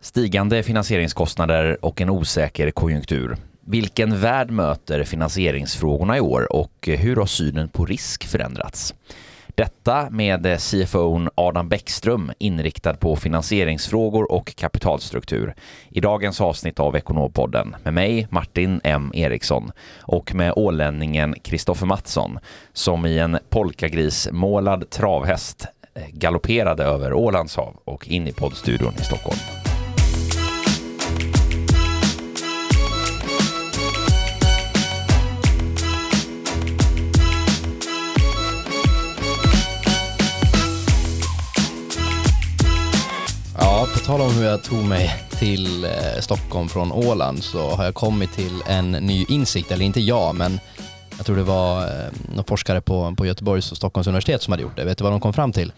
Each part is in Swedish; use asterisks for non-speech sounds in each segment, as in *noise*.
Stigande finansieringskostnader och en osäker konjunktur. Vilken värld möter finansieringsfrågorna i år och hur har synen på risk förändrats? Detta med CFO Adam Bäckström inriktad på finansieringsfrågor och kapitalstruktur i dagens avsnitt av Ekonompodden med mig Martin M Eriksson och med ålänningen Kristoffer Mattsson som i en polkagrismålad travhäst eh, galopperade över Ålands hav och in i poddstudion i Stockholm. Ja, på tal om hur jag tog mig till eh, Stockholm från Åland så har jag kommit till en ny insikt, eller inte jag, men jag tror det var eh, några forskare på, på Göteborgs och Stockholms universitet som hade gjort det. Vet du vad de kom fram till?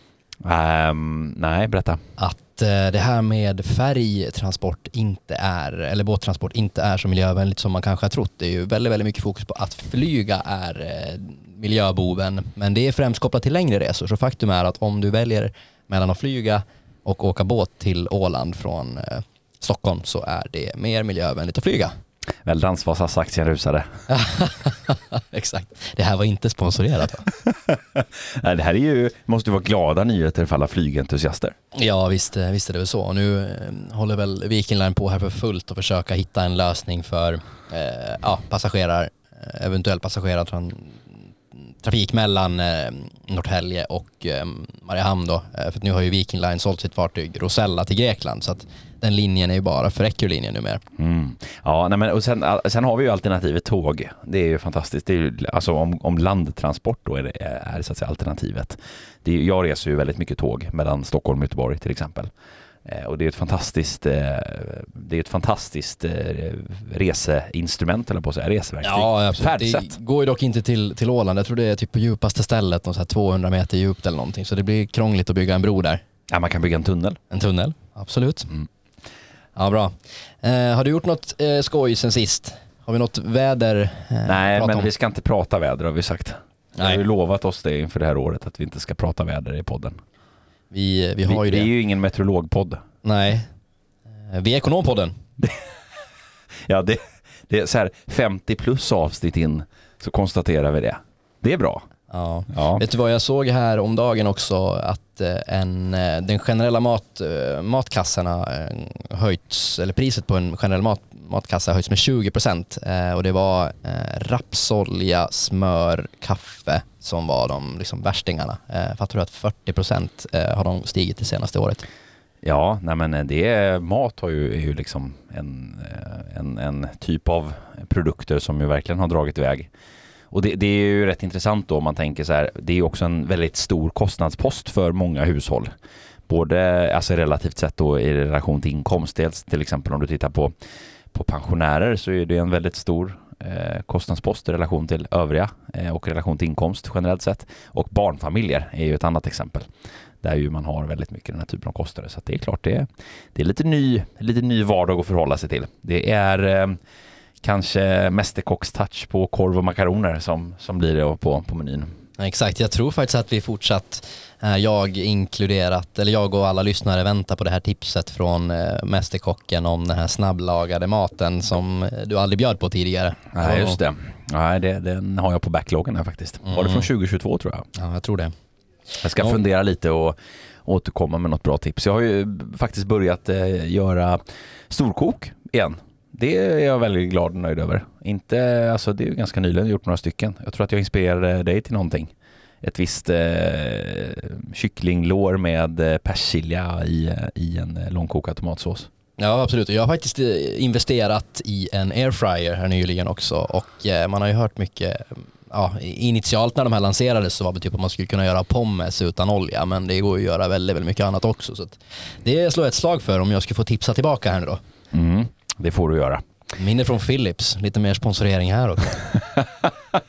Um, nej, berätta. Att eh, det här med färgtransport inte är, eller båttransport inte är så miljövänligt som man kanske har trott. Det är ju väldigt, väldigt mycket fokus på att flyga är eh, miljöboven, men det är främst kopplat till längre resor. Så faktum är att om du väljer mellan att flyga och åka båt till Åland från eh, Stockholm så är det mer miljövänligt att flyga. Väldans Vasas-aktien rusade. *laughs* Exakt. Det här var inte sponsorerat va? *laughs* Nej, det här är ju, måste vara glada nyheter för alla flygentusiaster. Ja visst, eh, visst är det väl så. Nu eh, håller väl Viking Line på här för fullt och försöka hitta en lösning för eh, ja, passagerar, eh, eventuell trafik mellan eh, Norrtälje och eh, Mariehamn då. Eh, för nu har ju Viking Line sålt sitt fartyg Rosella till Grekland så att den linjen är ju bara för Eckerö-linjen numera. Mm. Ja, nej men, och sen, sen har vi ju alternativet tåg. Det är ju fantastiskt. Det är ju, alltså om, om landtransport då är, det, är så att säga alternativet. Det är, jag reser ju väldigt mycket tåg mellan Stockholm och Göteborg till exempel. Eh, och det är ett fantastiskt, eh, det är ett fantastiskt eh, reseinstrument eller på att säga, reseverktyg. Ja, absolut. Färdsätt. Det går ju dock inte till, till Åland. Jag tror det är typ på djupaste stället, så här 200 meter djupt eller någonting. Så det blir krångligt att bygga en bro där. Ja, man kan bygga en tunnel. En tunnel, absolut. Mm. Ja, bra. Eh, har du gjort något eh, skoj sen sist? Har vi något väder? Eh, Nej, men om? vi ska inte prata väder har vi sagt. Vi har Nej. ju lovat oss det inför det här året att vi inte ska prata väder i podden. Vi, vi har ju vi, det. vi är ju ingen meteorologpodd. Nej. Eh, Vi är Ekonompodden. *laughs* Ja, det, det är så här 50 plus avsnitt in så konstaterar vi det. Det är bra. Ja. Ja. Vet du vad jag såg här om dagen också? Att eh, en, eh, den generella mat, eh, höjts, eller priset på en generell mat, matkassa höjts med 20 procent. Eh, och det var eh, rapsolja, smör, kaffe som var de liksom, värstingarna. Eh, fattar du att 40 procent eh, har de stigit det senaste året? Ja, nej men eh, det mat har ju, är ju liksom en, eh, en, en typ av produkter som ju verkligen har dragit iväg. Och det, det är ju rätt intressant då om man tänker så här, det är ju också en väldigt stor kostnadspost för många hushåll. Både alltså relativt sett då i relation till inkomst, dels till exempel om du tittar på, på pensionärer så är det en väldigt stor eh, kostnadspost i relation till övriga eh, och relation till inkomst generellt sett. Och barnfamiljer är ju ett annat exempel där ju man har väldigt mycket den här typen av kostnader. Så att det är klart, det är, det är lite, ny, lite ny vardag att förhålla sig till. Det är eh, kanske mästerkockstouch på korv och makaroner som, som blir det på, på menyn. Ja, Exakt, jag tror faktiskt att vi fortsatt, eh, jag inkluderat, eller jag och alla lyssnare väntar på det här tipset från eh, Mästerkocken om den här snabblagade maten som eh, du aldrig bjöd på tidigare. Nej, just det. Nej, det, den har jag på backloggen här faktiskt. Var det från 2022 tror jag. Ja, jag tror det. Jag ska Ja. fundera lite och återkomma med något bra tips. Jag har ju faktiskt börjat göra storkok igen. Det är jag väldigt glad och nöjd över. Inte, alltså det är ju ganska nyligen gjort några stycken. Jag tror att jag inspirerade dig till någonting. Ett visst eh, kycklinglår med eh, persilja i, i en eh, långkokad tomatsås. Ja, absolut. Jag har faktiskt eh, investerat i en airfryer här nyligen också och eh, man har ju hört mycket Ja, initialt när de här lanserades så var det typ att man skulle kunna göra pommes utan olja men det går ju att göra väldigt, väldigt mycket annat också. Så det slår jag ett slag för om jag skulle få tipsa tillbaka här nu då. Mm, det får du göra. Minne från Philips, lite mer sponsorering här också. *laughs*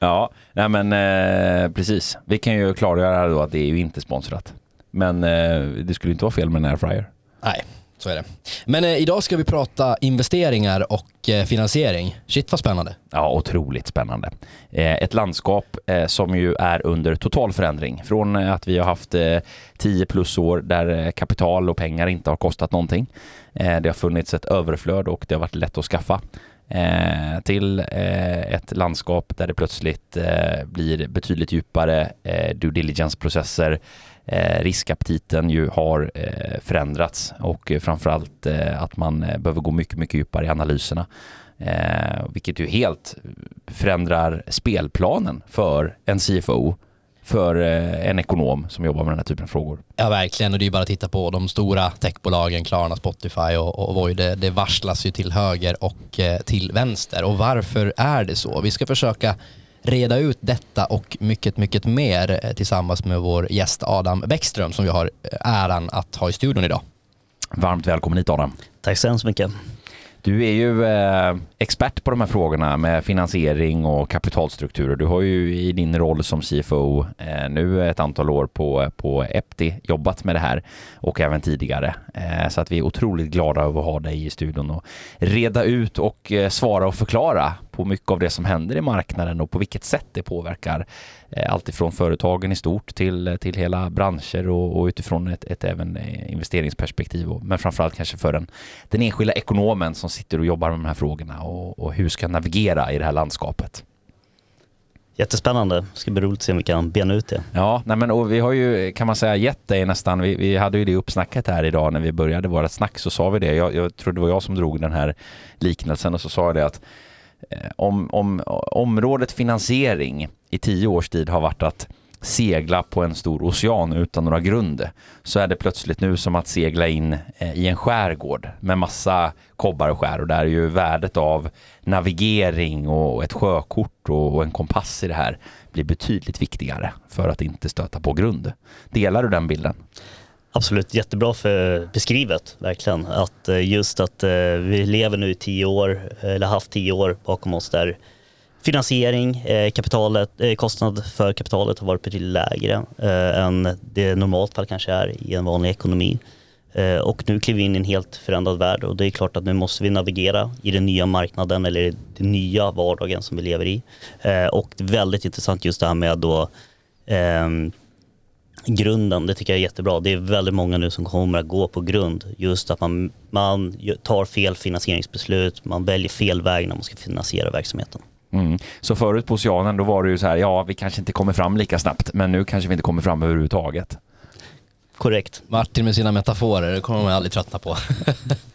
Ja, nej men eh, precis. Vi kan ju klargöra då att det är ju inte sponsrat. Men eh, det skulle inte vara fel med en airfryer. Nej, så är det. Men eh, idag ska vi prata investeringar och eh, finansiering. Shit vad spännande. Ja, otroligt spännande. Eh, ett landskap eh, som ju är under total förändring. Från eh, att vi har haft eh, 10 plus år där eh, kapital och pengar inte har kostat någonting. Eh, det har funnits ett överflöd och det har varit lätt att skaffa. Till ett landskap där det plötsligt blir betydligt djupare due diligence-processer, eh, riskaptiten ju har eh, förändrats och eh, framförallt eh, att man eh, behöver gå mycket, mycket djupare i analyserna. Eh, vilket ju helt förändrar spelplanen för en CFO för eh, en ekonom som jobbar med den här typen av frågor. Ja verkligen och det är bara att titta på de stora techbolagen, Klarna, Spotify och, och Voi, det, det varslas ju till höger och eh, till vänster. Och varför är det så? Vi ska försöka reda ut detta och mycket, mycket mer eh, tillsammans med vår gäst Adam Bäckström som vi har eh, äran att ha i studion idag. Varmt välkommen hit Adam. Tack så hemskt mycket. Du är ju eh, expert på de här frågorna med finansiering och kapitalstrukturer. Du har ju i din roll som CFO eh, nu ett antal år på, på Epti jobbat med det här och även tidigare. Eh, så att vi är otroligt glada över att ha dig i studion och reda ut och eh, svara och förklara på mycket av det som händer i marknaden och på vilket sätt det påverkar eh, alltifrån företagen i stort till, till hela branscher och, och utifrån ett, ett även eh, investeringsperspektiv. Och, men framförallt kanske för den, den enskilda ekonomen som sitter och jobbar med de här frågorna och, och hur ska navigera i det här landskapet. Jättespännande. Det ska bli roligt att se om vi kan bena ut det. Ja, nej men, och vi har ju, kan man säga, gett dig nästan, vi, vi hade ju det uppsnacket här idag när vi började vårt snack så sa vi det. Jag, jag tror det var jag som drog den här liknelsen och så sa jag det att Eh, om, om området finansiering i tio års tid har varit att segla på en stor ocean utan några grund så är det plötsligt nu som att segla in eh, i en skärgård med massa kobbar och skär och där är ju värdet av navigering och ett sjökort och en kompass i det här blir betydligt viktigare för att inte stöta på grund. Delar du den bilden? Absolut, jättebra för beskrivet, verkligen. Att eh, just att eh, vi lever nu i tio år, eller haft tio år bakom oss där finansiering, eh, kapitalet, kostnad för kapitalet har varit betydligt lägre än det normalt fall kanske är i en vanlig ekonomi. Och nu kliver vi in i en helt förändrad värld och det är klart att nu måste vi navigera i den nya marknaden eller den nya vardagen som vi lever i. Och väldigt intressant just det här med då ehm, grunden, det tycker jag är jättebra. Det är väldigt många nu som kommer att gå på grund. Just att man, man tar fel finansieringsbeslut, man väljer fel väg när man ska finansiera verksamheten. Mm. Så förut på Oceanen då var det ju så här, ja vi kanske inte kommer fram lika snabbt, men nu kanske vi inte kommer fram överhuvudtaget. Korrekt. Martin med sina metaforer, det kommer man aldrig tröttna på. *laughs*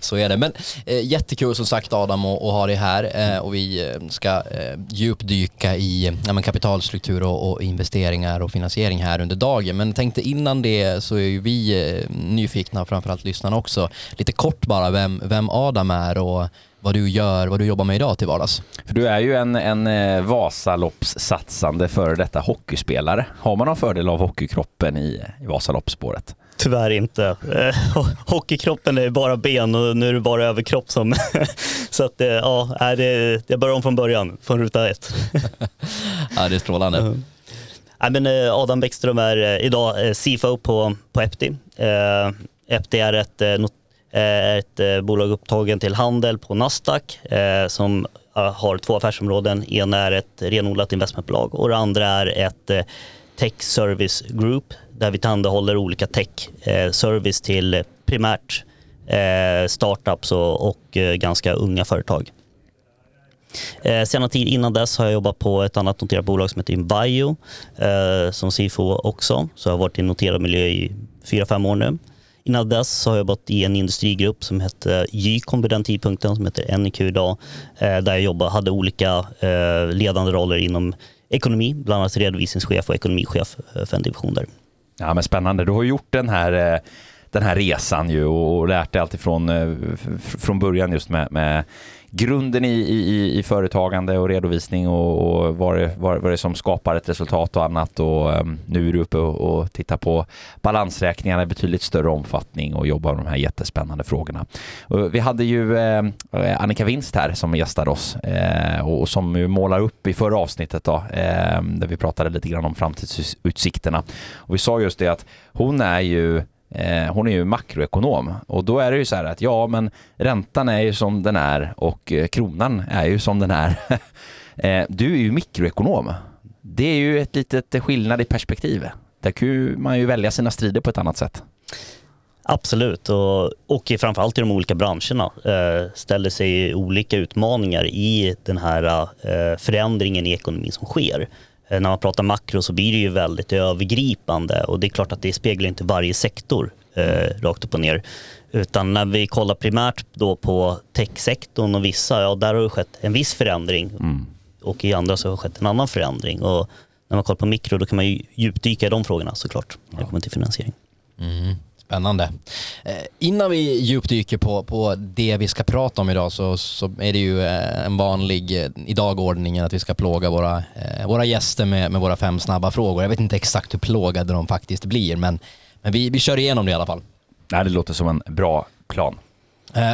Så är det. Men eh, jättekul som sagt Adam att ha dig här eh, och vi eh, ska eh, djupdyka i ja, kapitalstruktur och, och, investeringar och finansiering här under dagen. Men tänkte innan det så är ju vi eh, nyfikna, framförallt lyssnarna också, lite kort bara vem, vem Adam är och vad du gör, vad du jobbar med idag till vardags. För du är ju en, en eh, Vasaloppssatsande före detta hockeyspelare. Har man någon fördel av hockeykroppen i, i Vasaloppsspåret? Tyvärr inte. Eh, *laughs* hockeykroppen är bara ben och nu är det bara överkropp som... *laughs* så att eh, ja, det, det börjar om från början, från ruta ett. *laughs* ja, det är strålande. Ja, men Adam Bäckström är idag CFO på, på Epti. Epti är ett ett bolag upptagen till handel på Nasdaq som har två affärsområden. Ena är ett renodlat investmentbolag och det andra är ett tech service group där vi tillhandahåller olika tech eh, service till primärt eh, startups och eh, ganska unga företag. Senare tid innan dess har jag jobbat på ett annat noterat bolag som heter Invio som CFO också. Så jag har varit i noterad miljö i fyra fem år nu. Innan dess har jag jobbat i en industrigrupp som hette Jycom vid den tidpunkten, som heter NIQ idag, där jag jobbade, hade olika ledande roller inom ekonomi, bland annat redovisningschef och ekonomichef eh, för en division där. Ja men spännande, du har gjort den här eh, den här resan ju och lärt dig alltifrån eh, från början just med, med grunden i, i, i företagande och redovisning och, och vad, det, vad, vad det är som skapar ett resultat och annat och um, nu är du uppe och, och tittar på balansräkningarna i betydligt större omfattning och jobbar med de här jättespännande frågorna. Och vi hade ju eh, Annika Winst här som gästade oss eh, och, och, som målar upp i förra avsnittet då, eh, där vi pratade lite grann om framtidsutsikterna. Och vi sa just det att hon är ju Eh, hon är ju makroekonom och då är det ju så här att ja, men räntan är ju som den är och eh, kronan är ju som den är. *laughs* Eh, du är ju mikroekonom. Det är ju ett litet skillnad i perspektiv. Där kan man ju välja sina strider på ett annat sätt. Absolut, och, och framförallt i de olika branscherna eh, ställer sig olika utmaningar i den här eh, förändringen i ekonomin som sker. Eh, när man pratar makro så blir det ju väldigt övergripande och det är klart att det speglar inte varje sektor eh, rakt upp och ner. Utan när vi kollar primärt då på techsektorn och vissa, ja där har det skett en viss förändring mm. och i andra så har det skett en annan förändring. Och när man kollar på mikro då kan man ju djupdyka i de frågorna såklart när det kommer till finansiering. Mm. Spännande. Eh, innan vi djupdyker på, på det vi ska prata om idag så, så är det ju eh, en vanlig eh, i dagordningen att vi ska plåga våra, våra gäster med, med våra fem snabba frågor. Jag vet inte exakt hur plågade de faktiskt blir men, men vi, vi kör igenom det i alla fall. Nej, det låter som en bra plan.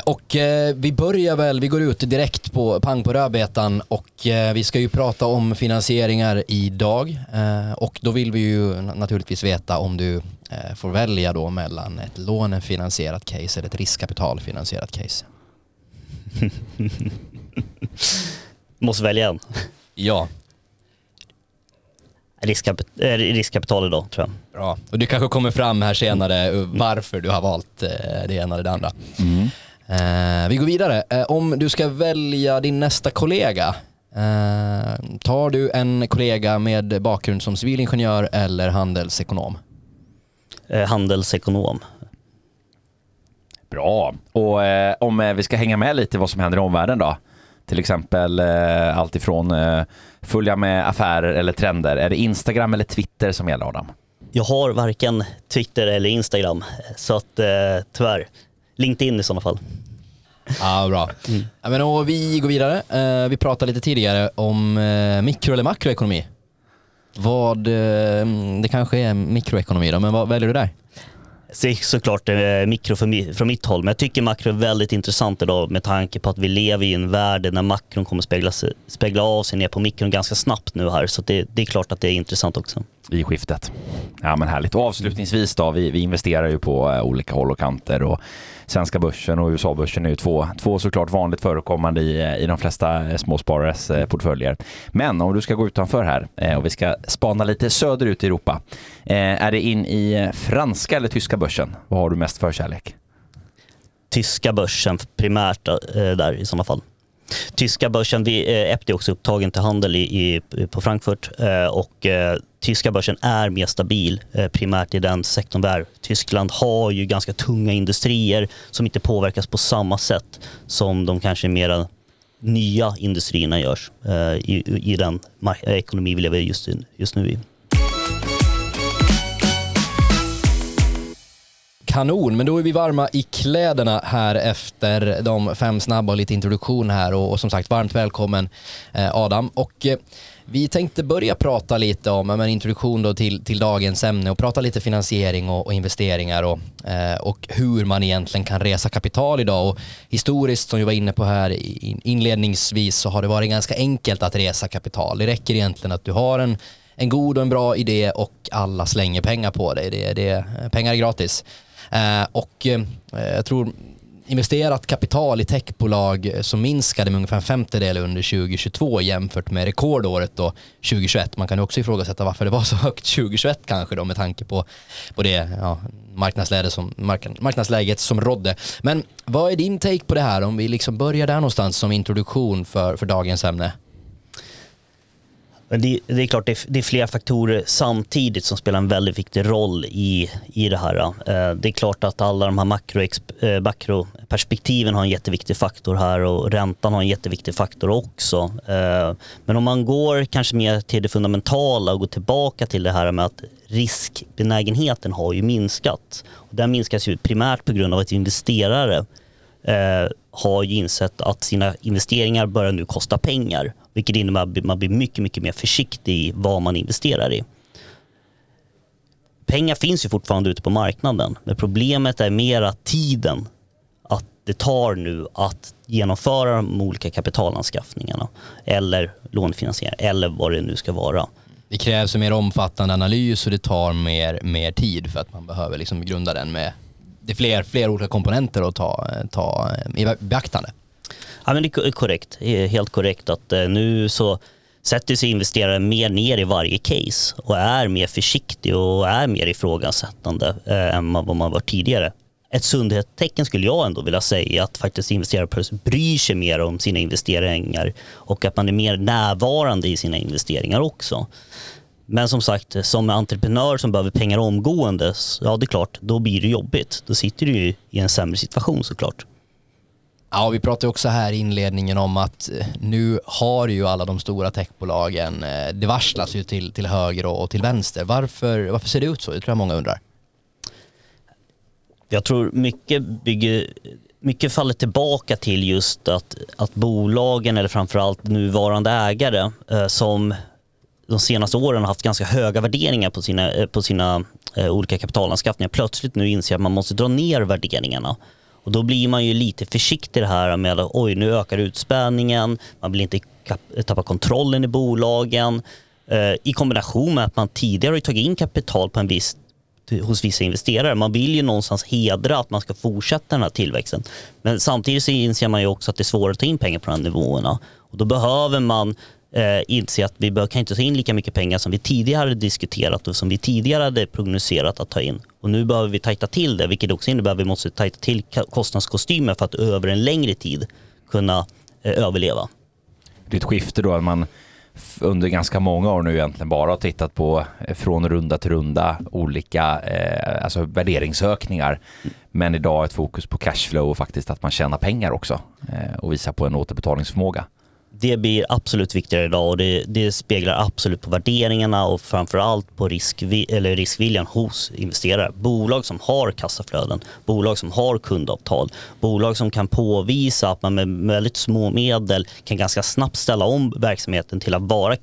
Och eh, vi börjar väl, vi går ut direkt på pang på rödbetan och eh, vi ska ju prata om finansieringar idag och då vill vi ju naturligtvis veta om du får välja då mellan ett lånefinansierat case eller ett riskkapitalfinansierat case. *laughs* Måste välja en. Ja. Riskkapit riskkapital idag tror jag. Bra, och det kanske kommer fram här senare varför du har valt det ena eller det andra. Mm. Eh, vi går vidare. Eh, om du ska välja din nästa kollega, eh, tar du en kollega med bakgrund som civilingenjör eller handelsekonom? Eh, handelsekonom. Bra. Och eh, om eh, vi ska hänga med lite vad som händer i omvärlden då? Till exempel eh, alltifrån eh, följa med affärer eller trender. Är det Instagram eller Twitter som gäller Adam? Jag har varken Twitter eller Instagram, så att eh, tyvärr. LinkedIn i sådana fall. Ja, bra. Mm. Ja, men, och vi går vidare. Uh, vi pratade lite tidigare om uh, mikro eller makroekonomi. Vad, eh, det kanske är mikroekonomi då, men vad väljer du där? Det är såklart eh, mikro från mitt håll, men jag tycker makro är väldigt intressant idag med tanke på att vi lever i en värld där makron kommer spegla, spegla av sig ner på mikron ganska snabbt nu här. Så det, det är klart att det är intressant också. I skiftet. Ja men härligt. Och avslutningsvis då, vi, vi investerar ju på eh, olika håll och kanter och svenska börsen och USA-börsen är ju två, två såklart vanligt förekommande i, eh, i de flesta eh, småsparares portföljer. Men om du ska gå utanför här och vi ska spana lite söderut i Europa. Är det in i franska eller tyska börsen? Vad har du mest förkärlek? Tyska börsen primärt där i sådana fall. Tyska börsen, vi, eh, är också upptagen till handel i, i på Frankfurt eh, och eh, tyska börsen är mer stabil eh, primärt i den sektorn vi är. Tyskland har ju ganska tunga industrier som inte påverkas på samma sätt som de kanske mera nya industrierna görs i, i den ekonomi vi lever just, just nu i. Kanon, men då är vi varma i kläderna här efter de fem snabba och lite introduktion här och, och som sagt varmt välkommen eh, Adam. Och eh, vi tänkte börja prata lite om en introduktion då till, till dagens ämne och prata lite finansiering och, och investeringar och, eh, och hur man egentligen kan resa kapital idag. Och historiskt, som vi var inne på här inledningsvis, så har det varit ganska enkelt att resa kapital. Det räcker egentligen att du har en en god och en bra idé och alla slänger pengar på dig. Det, det, pengar är gratis. Eh, och eh, jag tror investerat kapital i techbolag som minskade med ungefär en femtedel under 2022 jämfört med rekordåret då 2021. Man kan också ifrågasätta varför det var så högt 2021 kanske då med tanke på, på det ja, marknadsläget, som, marknadsläget som rådde. Men vad är din take på det här om vi liksom börjar där någonstans som introduktion för, för dagens ämne? Men det, det, är klart, det är, det är flera faktorer samtidigt som spelar en väldigt viktig roll i, i det här. Eh, eh det är klart att alla de här makro, eh, makroperspektiven har en jätteviktig faktor här och räntan har en jätteviktig faktor också. Eh, men om man går kanske mer till det fundamentala och går tillbaka till det här med att riskbenägenheten har ju minskat. Och den minskas ju primärt på grund av att investerare eh, har ju insett att sina investeringar börjar nu kosta pengar vilket innebär att man blir mycket, mycket mer försiktig i vad man investerar i. Pengar finns ju fortfarande ute på marknaden, men problemet är mera tiden att det tar nu att genomföra de olika kapitalanskaffningarna eller lånefinansiering eller vad det nu ska vara. Det krävs en mer omfattande analys och det tar mer, mer tid för att man behöver liksom grunda den med det är fler, fler olika komponenter att ta, ta i beaktande. Ja, men det är korrekt. Helt korrekt att eh, nu så sätter sig investerare mer ner i varje case och är mer försiktig och är mer ifrågasättande eh, än vad man var tidigare. Ett sundhetstecken skulle jag ändå vilja säga att faktiskt investerare bryr sig mer om sina investeringar och att man är mer närvarande i sina investeringar också. Men som sagt, som entreprenör som behöver pengar omgående, ja det är klart, då blir det jobbigt. Då sitter du ju i en sämre situation såklart. Ja, vi pratade också här i inledningen om att eh, nu har ju alla de stora techbolagen, eh, det varslas ju till, till höger och till vänster. Varför, varför ser det ut så? Det tror jag många undrar. Jag tror mycket, bygger, mycket faller tillbaka till just att, att bolagen eller framförallt nuvarande ägare eh, som de senaste åren har haft ganska höga värderingar på sina, eh, på sina eh, olika kapitalanskaffningar plötsligt nu inser att man måste dra ner värderingarna. Och då blir man ju lite försiktig det här med att oj nu ökar utspädningen, man vill inte tappa kontrollen i bolagen. Eh, I kombination med att man tidigare har tagit in kapital på en viss hos vissa investerare. Man vill ju någonstans hedra att man ska fortsätta den här tillväxten. Men samtidigt så inser man ju också att det är svårare att ta in pengar på de här nivåerna. Och då behöver man eh, inse att vi bör, kan inte ta in lika mycket pengar som vi tidigare hade diskuterat och som vi tidigare hade prognoserat att ta in. Och nu behöver vi tajta till det, vilket också innebär att vi måste tajta till kostnadskostymen för att över en längre tid kunna eh, överleva. Det är ett skifte då, att man under ganska många år nu egentligen bara har tittat på eh, från runda till runda olika eh, alltså värderingsökningar. Men idag ett fokus på cashflow och faktiskt att man tjänar pengar också eh, och visar på en återbetalningsförmåga det blir absolut viktigare idag och det, det speglar absolut på värderingarna och framförallt på risk, eller riskviljan hos investerare. Bolag som har kassaflöden, bolag som har kundavtal, bolag som kan påvisa att man med väldigt små medel kan ganska snabbt ställa om verksamheten till att vara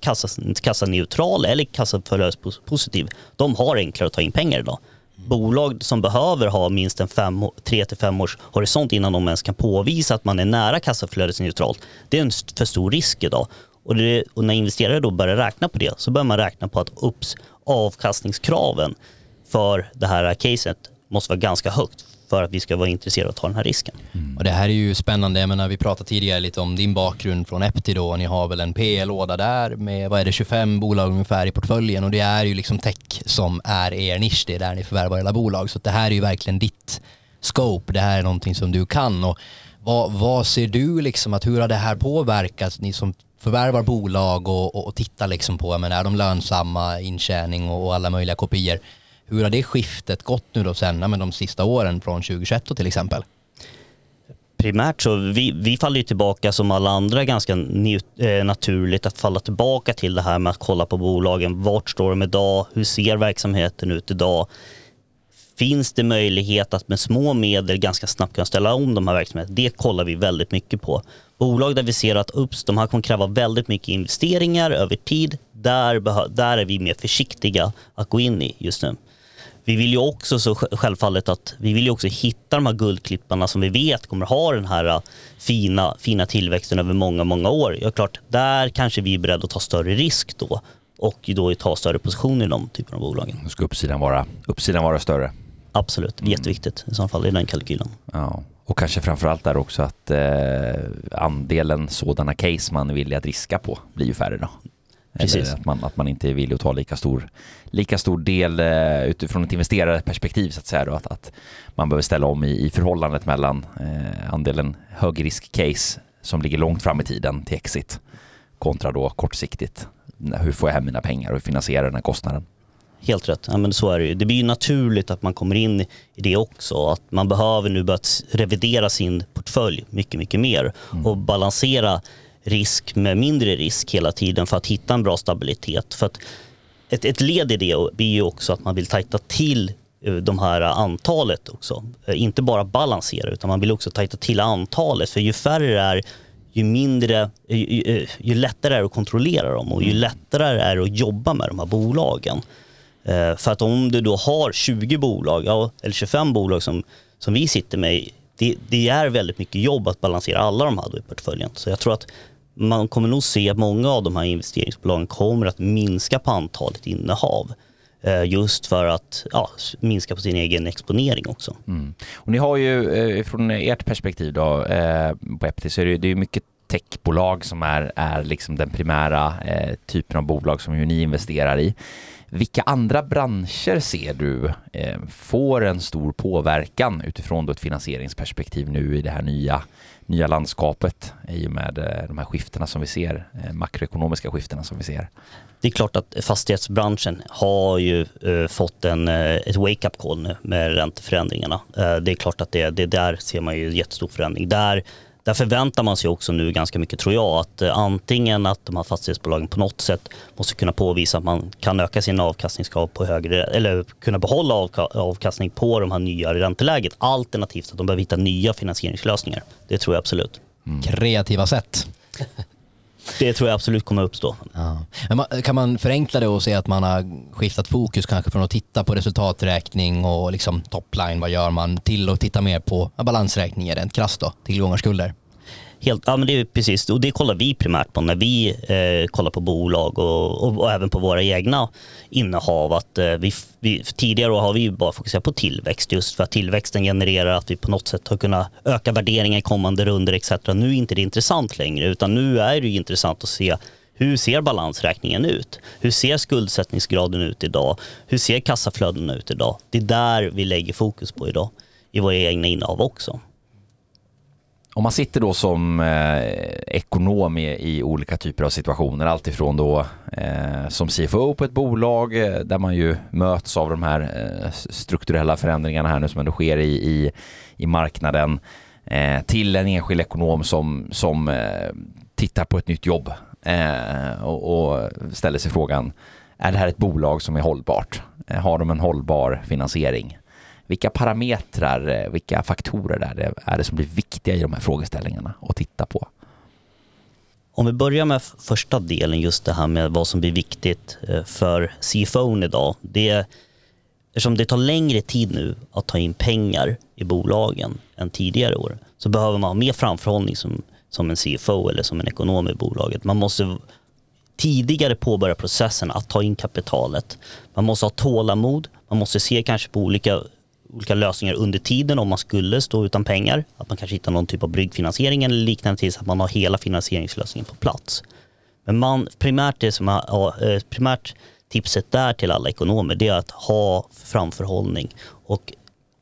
kassaneutral eller kassaflödespositiv. De har enklare att ta in pengar idag bolag som behöver ha minst en fem, tre till fem års horisont innan de ens kan påvisa att man är nära kassaflödesneutralt. Det är en för stor risk idag. Och, det, och, när investerare då börjar räkna på det så börjar man räkna på att UPS avkastningskraven för det här caset måste vara ganska högt för att vi ska vara intresserade av att ta den här risken. Mm. Och det här är ju spännande, jag menar vi pratade tidigare lite om din bakgrund från Epti då, ni har väl en PE-låda där med, vad är det, 25 bolag ungefär i portföljen och det är ju liksom tech som är er nisch, det är där ni förvärvar alla bolag. Så det här är ju verkligen ditt scope, det här är någonting som du kan. Och vad, vad ser du liksom, att hur har det här påverkat, ni som förvärvar bolag och, och, och tittar liksom på, men är de lönsamma, intjäning och, och alla möjliga kopior? Hur har det skiftet gått nu då sen, med de sista åren från 2021 till exempel? primärt så vi, vi faller ju tillbaka som alla andra ganska eh, naturligt att falla tillbaka till det här med att kolla på bolagen. Vart står de idag? Hur ser verksamheten ut idag? Finns det möjlighet att med små medel ganska snabbt kunna ställa om de här verksamheterna? Det kollar vi väldigt mycket på. Bolag där vi ser att ups, de här kommer kräva väldigt mycket investeringar över tid. Där, där är vi mer försiktiga att gå in i just nu vi vill ju också så självfallet att vi vill ju också hitta de här guldklipparna som vi vet kommer ha den här äh, fina, fina tillväxten över många, många år. Ja, klart, där kanske vi är beredda att ta större risk då och då ta större positioner i de typerna av bolagen. Då ska uppsidan vara, uppsidan vara större? Absolut, mm. jätteviktigt i så fall i den kalkylen. Ja. Och kanske framförallt där också att eh, andelen sådana case man är villig att riska på blir ju färre då. Precis. Eller att man, att man inte är villig att ta lika stor, lika stor del eh, utifrån ett investerarperspektiv så att säga då, att, att man behöver ställa om i, i förhållandet mellan eh, andelen högrisk-case som ligger långt fram i tiden till exit kontra då kortsiktigt. Hur får jag hem mina pengar och finansierar den här kostnaden? Helt rätt, ja, men så är det ju. Det blir ju naturligt att man kommer in i det också. Att man behöver nu börja revidera sin portfölj mycket, mycket mer mm. och balansera risk med mindre risk hela tiden för att hitta en bra stabilitet. För att ett, ett led i det blir ju också att man vill tajta till eh, de här antalet också. Eh, inte bara balansera utan man vill också tajta till antalet för ju färre det är ju mindre, ju, ju, lättare är det att kontrollera dem och ju mm. lättare är det att jobba med de här bolagen. Eh, för att om du då har 20 bolag, ja, eller 25 bolag som, som vi sitter med, det, det är väldigt mycket jobb att balansera alla de här i portföljen. Så jag tror att man kommer nog se att många av de här investeringsbolagen kommer att minska på antalet innehav. Eh, just för att ja, minska på sin egen exponering också. Mm. Och ni har ju eh, från ert perspektiv då eh, på Epti så är det, det är mycket techbolag som är, är liksom den primära eh, typen av bolag som ju ni investerar i. Vilka andra branscher ser du eh, får en stor påverkan utifrån då ett finansieringsperspektiv nu i det här nya, nya landskapet i och med eh, de här skiftena som vi ser, eh, makroekonomiska skiftena som vi ser? Det är klart att fastighetsbranschen har ju eh, fått en, ett wake-up call nu med ränteförändringarna. Det är klart att det, det där ser man ju jättestor förändring. Där där förväntar man sig också nu ganska mycket tror jag att eh, antingen att de här fastighetsbolagen på något sätt måste kunna påvisa att man kan öka sina avkastningskrav på högre eller kunna behålla avkastning på de här nya ränteläget alternativt att de behöver hitta nya finansieringslösningar. Det tror jag absolut. Mm. Kreativa sätt. *laughs* Det tror jag absolut kommer uppstå. Ja. kan man förenkla det och säga att man har skiftat fokus kanske från att titta på resultaträkning och liksom topline, vad gör man, till att titta mer på balansräkningen rent krasst då, tillgångar och skulder? Helt, ja men det är precis, och det kollar vi primärt på när vi eh, kollar på bolag och, och, och, även på våra egna innehav. Att, eh, vi, vi, tidigare har vi bara fokuserat på tillväxt just för att tillväxten genererar att vi på något sätt har kunnat öka värderingen i kommande runder etc. Nu är inte det intressant längre utan nu är det intressant att se hur ser balansräkningen ut? Hur ser skuldsättningsgraden ut idag? Hur ser kassaflödena ut idag? Det är där vi lägger fokus på idag i våra egna innehav också. Om man sitter då som eh, ekonom i, i, olika typer av situationer, alltifrån då eh, som CFO på ett bolag eh, där man ju möts av de här eh, strukturella förändringarna här nu som ändå sker i, i, i marknaden, eh, till en enskild ekonom som, som eh, tittar på ett nytt jobb eh, och, och, ställer sig frågan, är det här ett bolag som är hållbart? Eh, har de en hållbar finansiering? Vilka parametrar, eh, vilka faktorer är det, är det som blir viktiga i de här frågeställningarna att titta på? Om vi börjar med första delen, just det här med vad som blir viktigt eh, för CFO idag. Det, eftersom det tar längre tid nu att ta in pengar i bolagen än tidigare år så behöver man ha mer framförhållning som, som en CFO eller som en ekonom i bolaget. Man måste tidigare påbörja processen att ta in kapitalet. Man måste ha tålamod, man måste se kanske på olika olika lösningar under tiden om man skulle stå utan pengar. Att man kanske hittar någon typ av bryggfinansiering eller liknande tills att man har hela finansieringslösningen på plats. Men man, primärt, det som är, eh, primärt tipset där till alla ekonomer det är att ha framförhållning och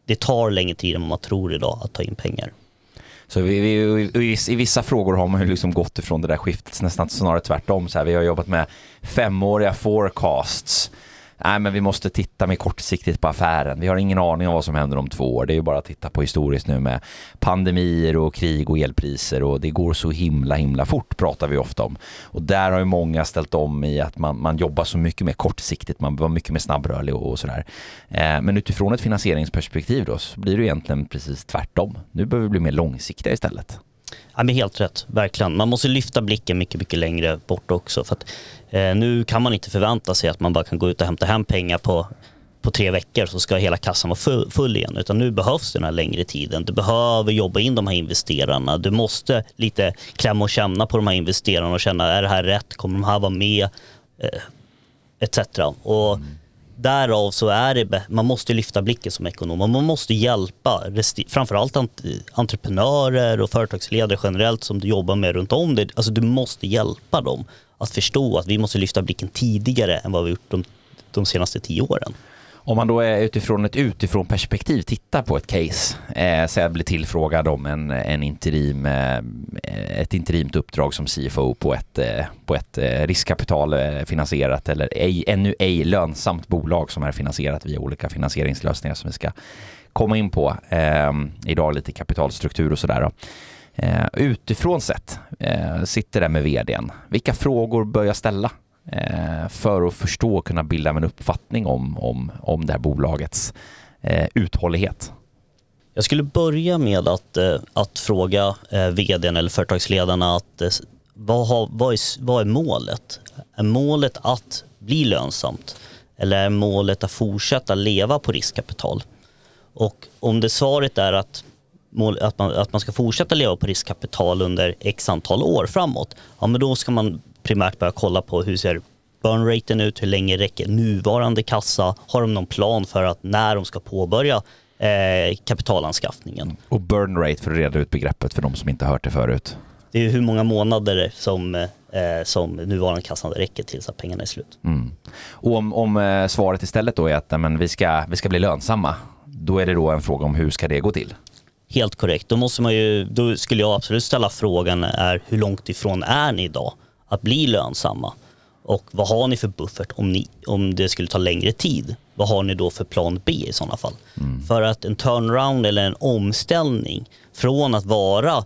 det tar längre tid än vad man tror idag att ta in pengar. Så vi, vi, i vissa frågor har man ju liksom gått ifrån det där skiftet nästan snarare tvärtom. Så här, vi har jobbat med femåriga forecasts nej men vi måste titta mer kortsiktigt på affären. Vi har ingen aning om vad som händer om två år. Det är ju bara att titta på historiskt nu med pandemier och krig och elpriser och det går så himla himla fort pratar vi ofta om. Och där har ju många ställt om i att man, man jobbar så mycket mer kortsiktigt, man var mycket mer snabbrörlig och, och sådär. Eh, men utifrån ett finansieringsperspektiv då så blir det egentligen precis tvärtom. Nu behöver vi bli mer långsiktiga istället. Ja, men helt rätt, verkligen. Man måste lyfta blicken mycket, mycket längre bort också. För att, eh, nu kan man inte förvänta sig att man bara kan gå ut och hämta hem pengar på, på tre veckor så ska hela kassan vara full, full igen. Utan nu behövs den här längre tiden. Du behöver jobba in de här investerarna. Du måste lite klämma och känna på de här investerarna och känna, är det här rätt? Kommer de här vara med? Eh, etc. Och mm därav så är det, man måste lyfta blicken som ekonom och man måste hjälpa framförallt entreprenörer och företagsledare generellt som du jobbar med runt om dig. Alltså du måste hjälpa dem att förstå att vi måste lyfta blicken tidigare än vad vi gjort de, de senaste tio åren. Om man då är utifrån ett utifrån perspektiv tittar på ett case, eh, så jag blir tillfrågad om en, en interim, eh, ett interimt uppdrag som CFO på ett, eh, på ett eh, riskkapitalfinansierat eh, eller ej, ännu ej lönsamt bolag som är finansierat via olika finansieringslösningar som vi ska komma in på. Eh, idag lite kapitalstruktur och sådär. Eh, utifrån sett, eh, sitter där med vdn. Vilka frågor bör jag ställa Eh, för att förstå och kunna bilda en uppfattning om, om, om det här bolagets eh, uthållighet. Jag skulle börja med att, eh, att fråga vdn eller företagsledarna att vad, har, vad, är, vad är målet? Är målet att bli lönsamt? Eller är målet att fortsätta leva på riskkapital? Och om det svaret är att mål, att, man, att man ska fortsätta leva på riskkapital under x antal år framåt, ja men då ska man primärt börja kolla på hur ser burn raten ut, hur länge räcker nuvarande kassa, har de någon plan för att när de ska påbörja eh, kapitalanskaffningen. Och burn rate för att reda ut begreppet för de som inte hört det förut. Det är hur många månader som, eh, som nuvarande kassan räcker tills att pengarna är slut. Mm. Och om, om eh, svaret istället då är att men, vi, ska, vi ska bli lönsamma, då är det då en fråga om hur ska det gå till? Helt korrekt. Då, måste man ju, då skulle jag absolut ställa frågan är hur långt ifrån är ni idag att bli lönsamma? Och vad har ni för buffert om, ni, om det skulle ta längre tid? Vad har ni då för plan B i sådana fall? Mm. För att en turnaround eller en omställning från att vara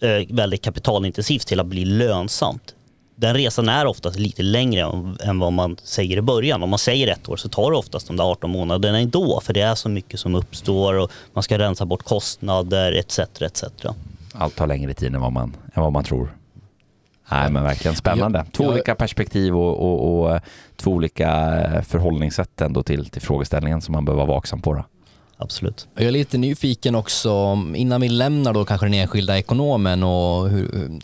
eh, väldigt kapitalintensivt till att bli lönsamt. Den resan är oftast lite längre än vad man säger i början. Om man säger ett år så tar det oftast de där 18 månaderna ändå för det är så mycket som uppstår och man ska rensa bort kostnader etc. etc. Allt tar längre tid än vad man, än vad man tror. Nej men verkligen spännande. Två jag, olika perspektiv och, och, och, två olika förhållningssätt ändå till, till frågeställningen som man behöver vara vaksam på. Då. Absolut. Jag är lite nyfiken också, innan vi lämnar då kanske den enskilda ekonomen och hur,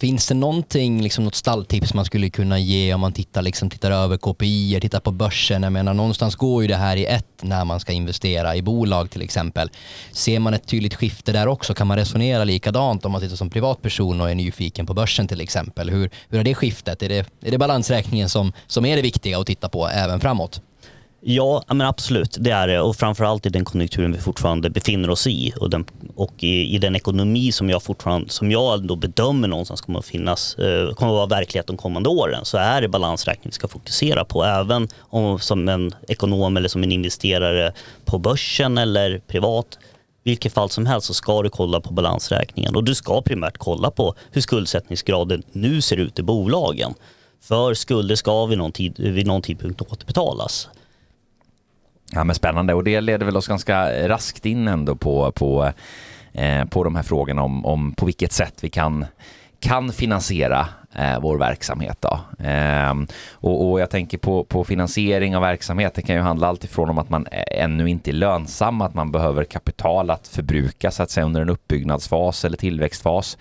Finns det någonting, liksom något stalltips man skulle kunna ge om man tittar, liksom, tittar över KPI, tittar på börsen? Jag menar, någonstans går ju det här i ett när man ska investera i bolag till exempel. Ser man ett tydligt skifte där också? Kan man resonera likadant om man sitter som privatperson och är nyfiken på börsen till exempel? Hur, hur är det skiftet? Är det, är det balansräkningen som, som är det viktiga att titta på även framåt? Ja, men absolut. Det är det. Och framförallt i den konjunkturen vi fortfarande befinner oss i och, den, och i, i, den ekonomi som jag fortfarande, som jag ändå bedömer någonstans kommer att finnas, eh, kommer att vara verklighet de kommande åren, så är det balansräkning vi ska fokusera på. Även om som en ekonom eller som en investerare på börsen eller privat, vilket fall som helst så ska du kolla på balansräkningen och du ska primärt kolla på hur skuldsättningsgraden nu ser ut i bolagen. För skulder ska vid någon, tid, vid någon tidpunkt återbetalas. Ja men spännande och det leder väl oss ganska raskt in ändå på, på, eh, på de här frågorna om, om på vilket sätt vi kan, kan finansiera eh, vår verksamhet. Då. Eh, och, och, jag tänker på, på finansiering av verksamhet, det kan ju handla alltifrån om att man ännu inte är lönsam, att man behöver kapital att förbruka så att säga under en uppbyggnadsfas eller tillväxtfas.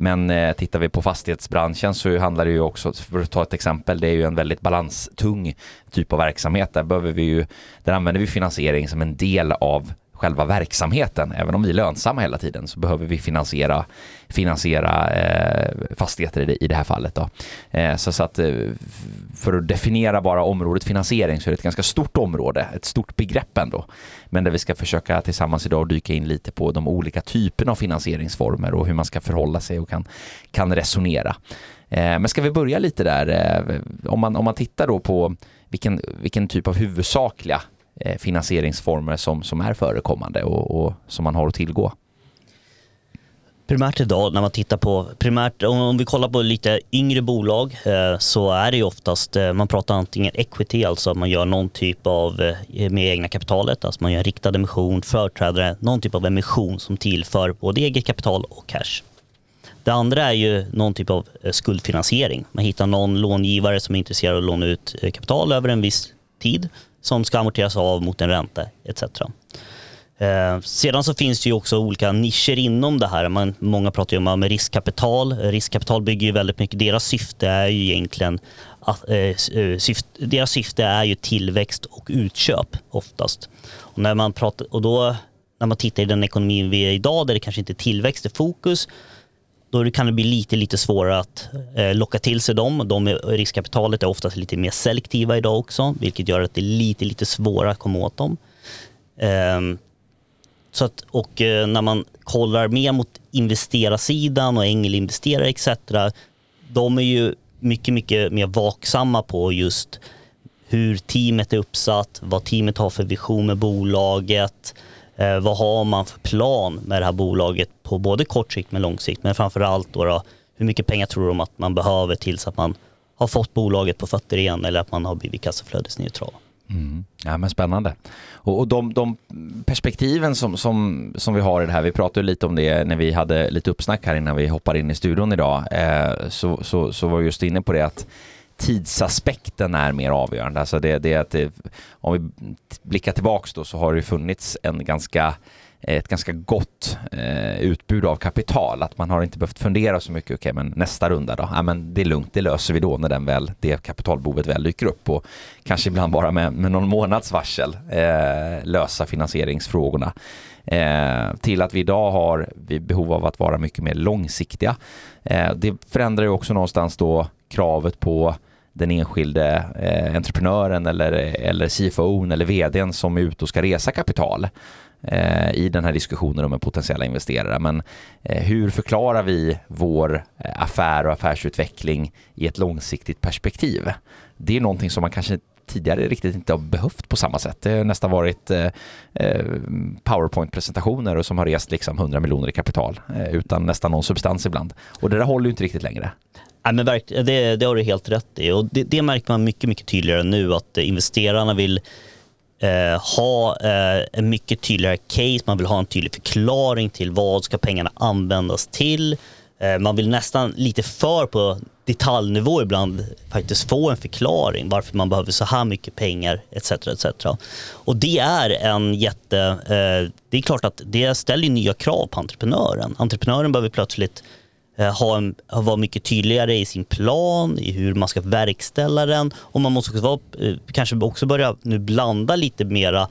Men eh, tittar vi på fastighetsbranschen så handlar det ju också, för att ta ett exempel, det är ju en väldigt balanstung typ av verksamhet. Där, behöver vi ju, där använder vi finansiering som en del av själva verksamheten. Även om vi är lönsamma hela tiden så behöver vi finansiera, finansiera eh, fastigheter i det, i det här fallet. Då. Eh, så, så att eh, för att definiera bara området finansiering så är det ett ganska stort område, ett stort begrepp ändå. Men där vi ska försöka tillsammans idag dyka in lite på de olika typerna av finansieringsformer och hur man ska förhålla sig och kan, kan resonera. Eh, men ska vi börja lite där, eh, om man, om man tittar då på vilken, vilken typ av huvudsakliga Eh, finansieringsformer som, som är förekommande och, och som man har att tillgå. Primärt idag när man tittar på, primärt om vi kollar på lite yngre bolag eh, så är det ju oftast, eh, man pratar antingen equity, alltså att man gör någon typ av, med egna kapitalet, alltså man gör en riktad emission, företrädare, någon typ av emission som tillför både eget kapital och cash. Det andra är ju någon typ av skuldfinansiering. Man hittar någon långivare som är intresserad av att låna ut kapital över en viss tid som ska amorteras av mot en ränta etc. Eh, sedan så finns det ju också olika nischer inom det här. Man, många pratar ju om riskkapital. Riskkapital bygger ju väldigt mycket, deras syfte är ju egentligen att, eh, eh syfte, deras syfte är ju tillväxt och utköp oftast. Och när man, pratar, och då, när man tittar i den ekonomin vi är i idag där det kanske inte är tillväxt i fokus då kan det bli lite, lite svårare att eh, locka till sig dem. De riskkapitalet är oftast lite mer selektiva idag också, vilket gör att det är lite, lite svårare att komma åt dem. Ehm, så att, och eh, när man kollar mer mot investerarsidan och ängelinvesterare etc. De är ju mycket, mycket mer vaksamma på just hur teamet är uppsatt, vad teamet har för vision med bolaget, eh, vad har man för plan med det här bolaget på både kort sikt men lång sikt? Men framförallt då, då hur mycket pengar tror de att man behöver tills att man har fått bolaget på fötter igen eller att man har blivit kassaflödesneutral? Mm. Ja men spännande. Och, och de, de, perspektiven som, som, som vi har i det här, vi pratade lite om det när vi hade lite uppsnack här innan vi hoppade in i studion idag, eh, så, så, så var vi just inne på det att tidsaspekten är mer avgörande. Alltså det, det, att det, om vi blickar tillbaks då så har det funnits en ganska Eh, ett ganska gott eh, utbud av kapital. Att man har inte behövt fundera så mycket, okej okay, men nästa runda då? Ja men det är lugnt, det löser vi då när den väl, det kapitalbehovet väl dyker upp och kanske ibland bara med, med någon månads varsel eh, lösa finansieringsfrågorna. Eh, till att vi idag har vi behov av att vara mycket mer långsiktiga. Eh, det förändrar ju också någonstans då kravet på den enskilde eh, entreprenören eller, eller CFO eller vdn som är ute och ska resa kapital Eh, i den här diskussionen med potentiella investerare. Men eh, hur förklarar vi vår eh, affär och affärsutveckling i ett långsiktigt perspektiv? Det är någonting som man kanske tidigare riktigt inte har behövt på samma sätt. Det har nästan varit powerpoint-presentationer som har rest liksom 100 miljoner i kapital utan nästan någon substans ibland. Och det där håller ju inte riktigt längre. Ja, men det, det har du helt rätt i och det, det märker man mycket, mycket tydligare nu att investerarna vill eh, ha eh, en mycket tydligare case, man vill ha en tydlig förklaring till vad ska pengarna användas till. Eh, man vill nästan lite för på detaljnivå ibland faktiskt få en förklaring varför man behöver så här mycket pengar etc. etc. Och det är en jätte... Eh, det är klart att det ställer nya krav på entreprenören. Entreprenören behöver plötsligt Eh, ha en, vara mycket tydligare i sin plan, i hur man ska verkställa den och man måste också vara, eh, kanske också börja nu blanda lite mera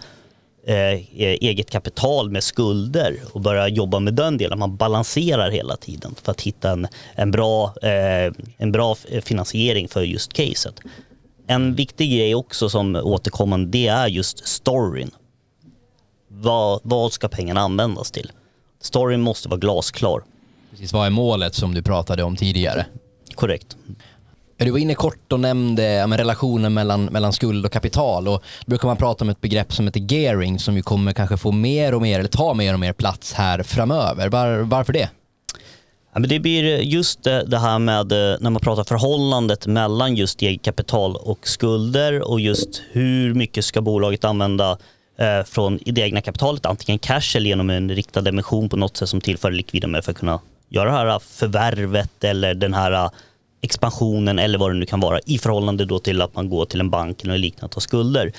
eh, e-, eget kapital med skulder och börja jobba med den delen. Man balanserar hela tiden för att hitta en, en, bra, eh, en bra finansiering för just caset. En viktig grej också som återkommande det är just storyn. Vad, vad ska pengarna användas till? Storyn måste vara glasklar. Precis, vad är målet som du pratade om tidigare? Korrekt. Du var inne kort och nämnde ja, relationen mellan, mellan skuld och kapital och då brukar man prata om ett begrepp som heter gearing som ju kommer kanske få mer och mer, eller ta mer och mer plats här framöver. Var, varför det? Ja, men det blir just det, det här med eh, när man pratar förhållandet mellan just eget kapital och skulder och just hur mycket ska bolaget använda eh, från det egna kapitalet, antingen cash eller genom en riktad emission på något sätt som tillför likvida för att kunna göra det här äh, förvärvet eller den här äh, expansionen eller vad det nu kan vara i förhållande då till att man går till en bank eller liknande och tar skulder.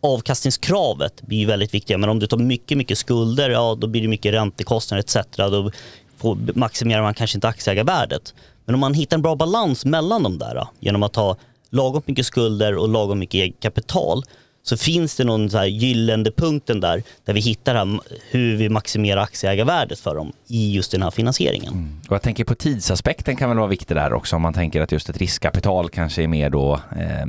Avkastningskravet blir väldigt viktigt, men om du tar mycket, mycket skulder, ja då blir det mycket räntekostnader etc. Då får, maximerar man kanske inte aktieägarvärdet. Men om man hittar en bra balans mellan de där äh, genom att ha lagom mycket skulder och lagom mycket eget kapital så finns det någon så här gyllene punkten där, där vi hittar här, hur vi maximerar aktieägarvärdet för dem i just den här finansieringen. Mm. Och jag tänker på tidsaspekten kan väl vara viktig där också om man tänker att just ett riskkapital kanske är mer då eh,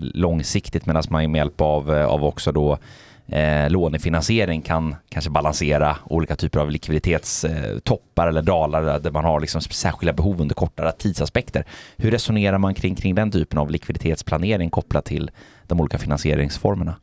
långsiktigt medan man med hjälp av, eh, av också då eh, lånefinansiering kan kanske balansera olika typer av likviditetstoppar eh, eller dalar där man har liksom särskilda behov under kortare tidsaspekter. Hur resonerar man kring, kring den typen av likviditetsplanering kopplat till de olika finansieringsformerna?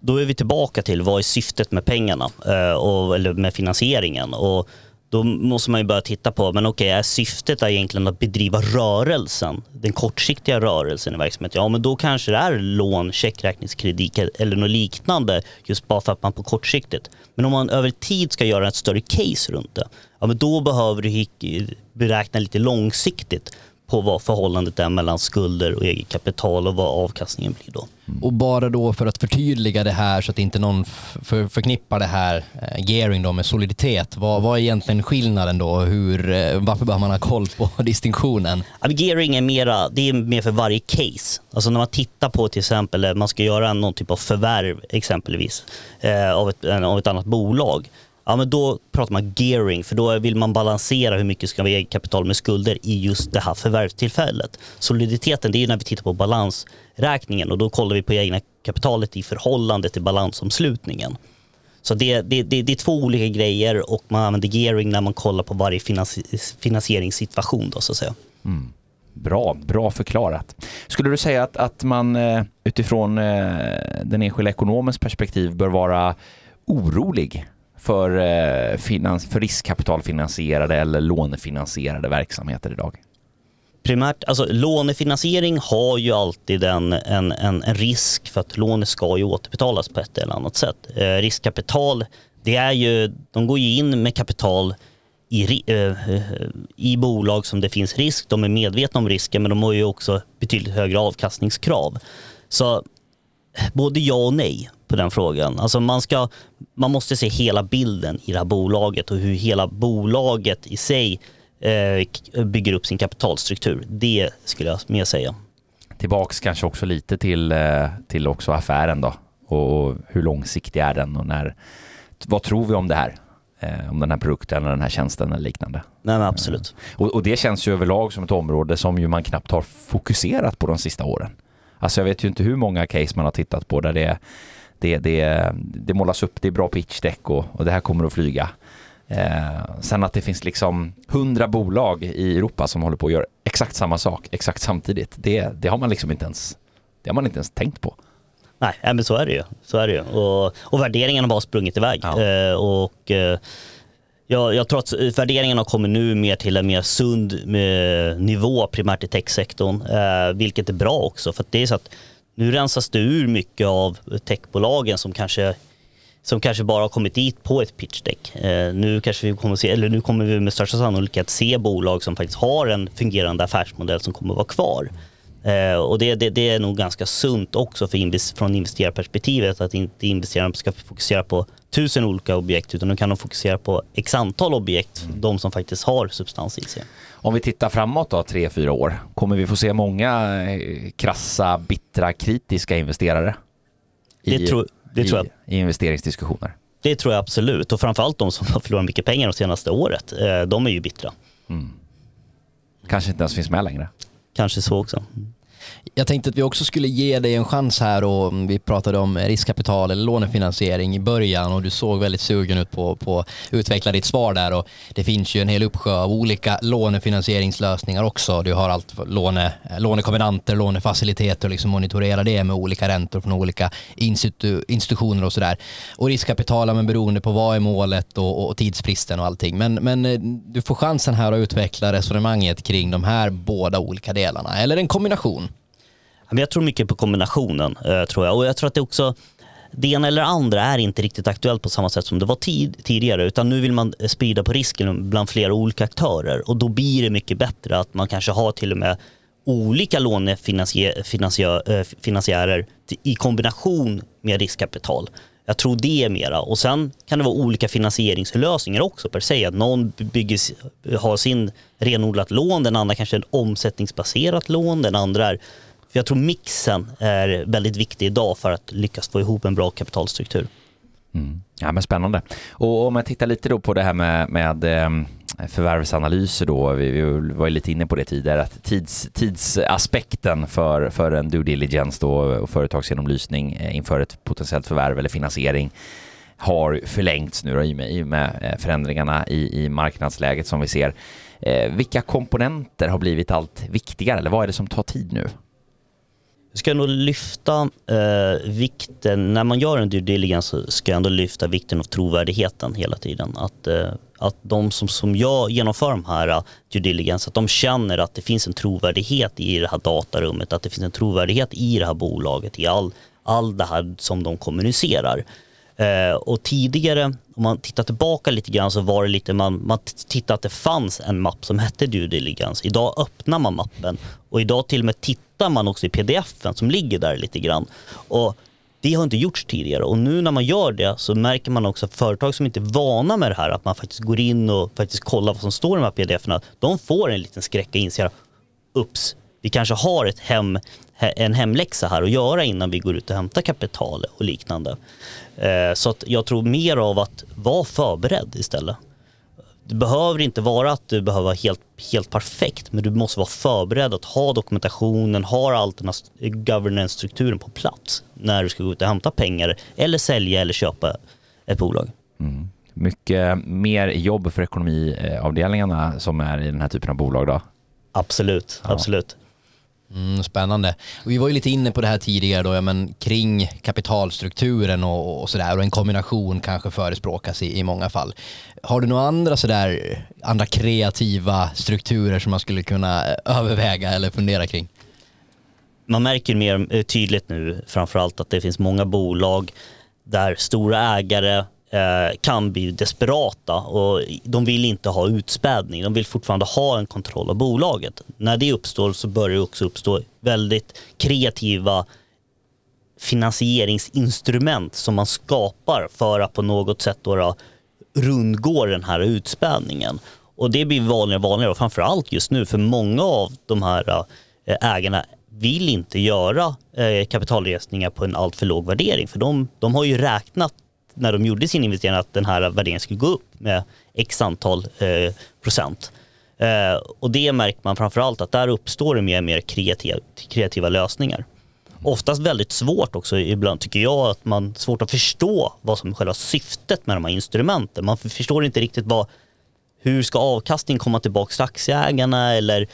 Då är vi tillbaka till vad är syftet med pengarna eh, och, eller med finansieringen. Och då måste man ju börja titta på, men okej, är syftet egentligen att bedriva rörelsen, den kortsiktiga rörelsen i verksamheten? Ja, men då kanske det är lån, checkräkningskredit eller något liknande, just bara för att man på kortsiktigt. Men om man över tid ska göra ett större case runt det, ja, men då behöver du beräkna lite långsiktigt på vad förhållandet är mellan skulder och eget kapital och vad avkastningen blir då. Mm. Och bara då för att förtydliga det här så att inte någon för, förknippar det här eh, gearing då med soliditet. Vad, vad är egentligen skillnaden då? Hur, eh, varför behöver man ha koll på *laughs* distinktionen? Gearing är mera, det är mer för varje case. Alltså när man tittar på till exempel, eh, man ska göra någon typ av förvärv exempelvis eh, av, ett, av ett annat bolag Ja, men då pratar man gearing, för då vill man balansera hur mycket ska vi ha kapital med skulder i just det här förvärvstillfället. Soliditeten, det är när vi tittar på balansräkningen och då kollar vi på egna kapitalet i förhållande till balansomslutningen. Så det, det, det, det är två olika grejer och man använder gearing när man kollar på varje finansieringssituation då så att säga. Mm. Bra, bra förklarat. Skulle du säga att, att man eh, utifrån eh, den enskilda ekonomens perspektiv bör vara orolig för, eh, finans, för riskkapitalfinansierade eller lånefinansierade verksamheter idag? Primärt, alltså lånefinansiering har ju alltid en, en, en, en risk för att lånet ska ju återbetalas på ett eller annat sätt. Eh, riskkapital, det är ju, de går ju in med kapital i, eh, eh, i bolag som det finns risk. De är medvetna om risken men de har ju också betydligt högre avkastningskrav. Så både ja och nej på den frågan. Alltså man, ska, man måste se hela bilden i det här bolaget och hur hela bolaget i sig eh, bygger upp sin kapitalstruktur. Det skulle jag mer säga. Tillbaks kanske också lite till, eh, till också affären då och hur långsiktig är den och när, vad tror vi om det här? Eh, om den här produkten eller den här tjänsten eller liknande. Nej, absolut. Och, och, det känns ju överlag som ett område som ju man knappt har fokuserat på de sista åren. Alltså jag vet ju inte hur många case man har tittat på där det, det, det, det målas upp, det är bra pitchdeck och, och det här kommer att flyga. Eh, sen att det finns liksom hundra bolag i Europa som håller på att göra exakt samma sak exakt samtidigt. Det, det har man liksom inte ens, det har man inte ens tänkt på. Nej, men så är det ju. Så är det ju. Och, och värderingen har bara sprungit iväg. Ja. Eh, och, eh, jag, jag tror att värderingen har kommit nu mer till en mer sund eh, nivå primärt i techsektorn, eh, vilket är bra också. För det är så att nu rensas det ur mycket av techbolagen som kanske som kanske bara har kommit dit på ett pitchdeck. Eh, nu, kanske vi kommer se, eller nu kommer vi med största sannolikhet se bolag som faktiskt har en fungerande affärsmodell som kommer att vara kvar. Eh, och det, det, det, är nog ganska sunt också för invest, från investerarperspektivet att inte investerarna ska fokusera på tusen olika objekt utan de kan de fokusera på x antal objekt, mm. de som faktiskt har substans i sig. Om vi tittar framåt då, tre, fyra år, kommer vi få se många eh, krassa, bittra, kritiska investerare? I, det tror, det tror jag. I investeringsdiskussioner? Det tror jag absolut och framförallt de som har förlorat mycket pengar de senaste året, eh, de är ju bittra. Mm. Kanske inte ens finns med längre? Kanske så också. Jag tänkte att vi också skulle ge dig en chans här och vi pratade om riskkapital eller lånefinansiering i början och du såg väldigt sugen ut på att utveckla ditt svar där och det finns ju en hel uppsjö av olika lånefinansieringslösningar också. Du har allt låne, lånekombinanter, lånefaciliteter och liksom monitorera det med olika räntor från olika institu, institutioner och sådär. Och riskkapital, men beroende på vad är målet och, och tidsfristen och allting. Men, men eh, du får chansen här att utveckla resonemanget kring de här båda olika delarna eller en kombination. Jag tror mycket på kombinationen. Eh, tror jag. Och jag tror att det också det ena eller andra är inte riktigt aktuellt på samma sätt som det var tid, tidigare utan nu vill man eh, sprida på risken bland flera olika aktörer och då blir det mycket bättre att man kanske har till och med olika lånefinansiärer eh, i kombination med riskkapital. Jag tror det är mera och sen kan det vara olika finansieringslösningar också per se. Att någon bygger, har sin renodlat lån, den andra kanske är ett omsättningsbaserat lån, den andra är för jag tror mixen är väldigt viktig idag för att lyckas få ihop en bra kapitalstruktur. Mm. Ja men spännande. Och om jag tittar lite då på det här med, med ehm, förvärvsanalyser då, vi, vi var ju lite inne på det tidigare, att tids, tidsaspekten för, för en due diligence då och företagsgenomlysning eh, inför ett potentiellt förvärv eller finansiering har förlängts nu då, i, med, i med eh, förändringarna i, i marknadsläget som vi ser. Eh, vilka komponenter har blivit allt viktigare eller vad är det som tar tid nu? Jag ska ändå lyfta eh, vikten, när man gör en due diligence så ska jag ändå lyfta vikten av trovärdigheten hela tiden. Att, eh, att de som, som jag genomför de här uh, due diligence, att de känner att det finns en trovärdighet i det här datarummet, att det finns en trovärdighet i det här bolaget, i all, all det här som de kommunicerar. Eh, och tidigare, om man tittar tillbaka lite grann så var det lite, man, man tittade att det fanns en mapp som hette due diligence. Idag öppnar man mappen och idag till och med tittar man också i pdf-en som ligger där lite grann. Och det har inte gjorts tidigare och nu när man gör det så märker man också att företag som inte är vana med det här, att man faktiskt går in och faktiskt kollar vad som står i de här pdf-erna, de får en liten skräck och inser, ups, vi kanske har ett hem, en hemläxa här att göra innan vi går ut och hämtar kapital och liknande. Eh, så att jag tror mer av att vara förberedd istället. Det behöver inte vara att du behöver vara helt, helt perfekt, men du måste vara förberedd att ha dokumentationen, ha all den här governance-strukturen på plats när du ska gå ut och hämta pengar eller sälja eller köpa ett bolag. Mm. Mycket mer jobb för ekonomiavdelningarna som är i den här typen av bolag då? Absolut, ja. absolut. Mm, spännande. Och vi var ju lite inne på det här tidigare då, ja, men kring kapitalstrukturen och, och sådär och en kombination kanske förespråkas i, i många fall. Har du några andra sådär, andra kreativa strukturer som man skulle kunna eh, överväga eller fundera kring? Man märker mer eh, tydligt nu framförallt att det finns många bolag där stora ägare Eh, kan bli desperata och de vill inte ha utspädning. De vill fortfarande ha en kontroll av bolaget. När det uppstår så börjar det också uppstå väldigt kreativa finansieringsinstrument som man skapar för att på något sätt då, då rundgå den här utspädningen. Och det blir vanligare och vanligare och framförallt just nu för många av de här eh, ägarna vill inte göra eh, kapitalresningar på en alltför låg värdering för de, de har ju räknat när de gjorde sin investering att den här värderingen skulle gå upp med x antal eh, procent. Eh, och det märker man framförallt att där uppstår det mer och mer kreativa, kreativa lösningar. Oftast väldigt svårt också ibland tycker jag att man svårt att förstå vad som är själva syftet med de här instrumenten. Man förstår inte riktigt vad, hur ska avkastningen komma tillbaka till aktieägarna eller